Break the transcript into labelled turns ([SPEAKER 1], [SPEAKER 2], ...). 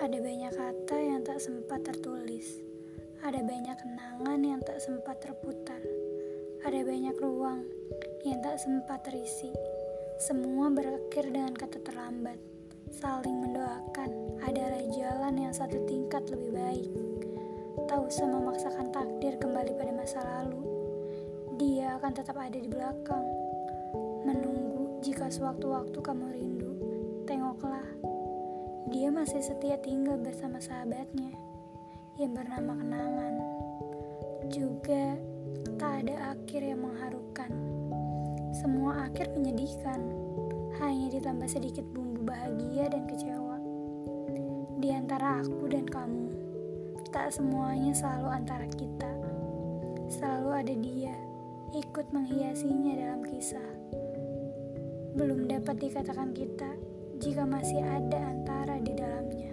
[SPEAKER 1] Ada banyak kata yang tak sempat tertulis. Ada banyak kenangan yang tak sempat terputar. Ada banyak ruang yang tak sempat terisi. Semua berakhir dengan kata terlambat. Saling mendoakan, adalah jalan yang satu tingkat lebih baik. Tak usah memaksakan takdir kembali pada masa lalu. Dia akan tetap ada di belakang, menunggu jika sewaktu-waktu kamu rindu. Dia masih setia tinggal bersama sahabatnya yang bernama kenangan. Juga tak ada akhir yang mengharukan. Semua akhir menyedihkan, hanya ditambah sedikit bumbu bahagia dan kecewa. Di antara aku dan kamu, tak semuanya selalu antara kita. Selalu ada dia, ikut menghiasinya dalam kisah. Belum dapat dikatakan kita jika masih ada antara di dalamnya.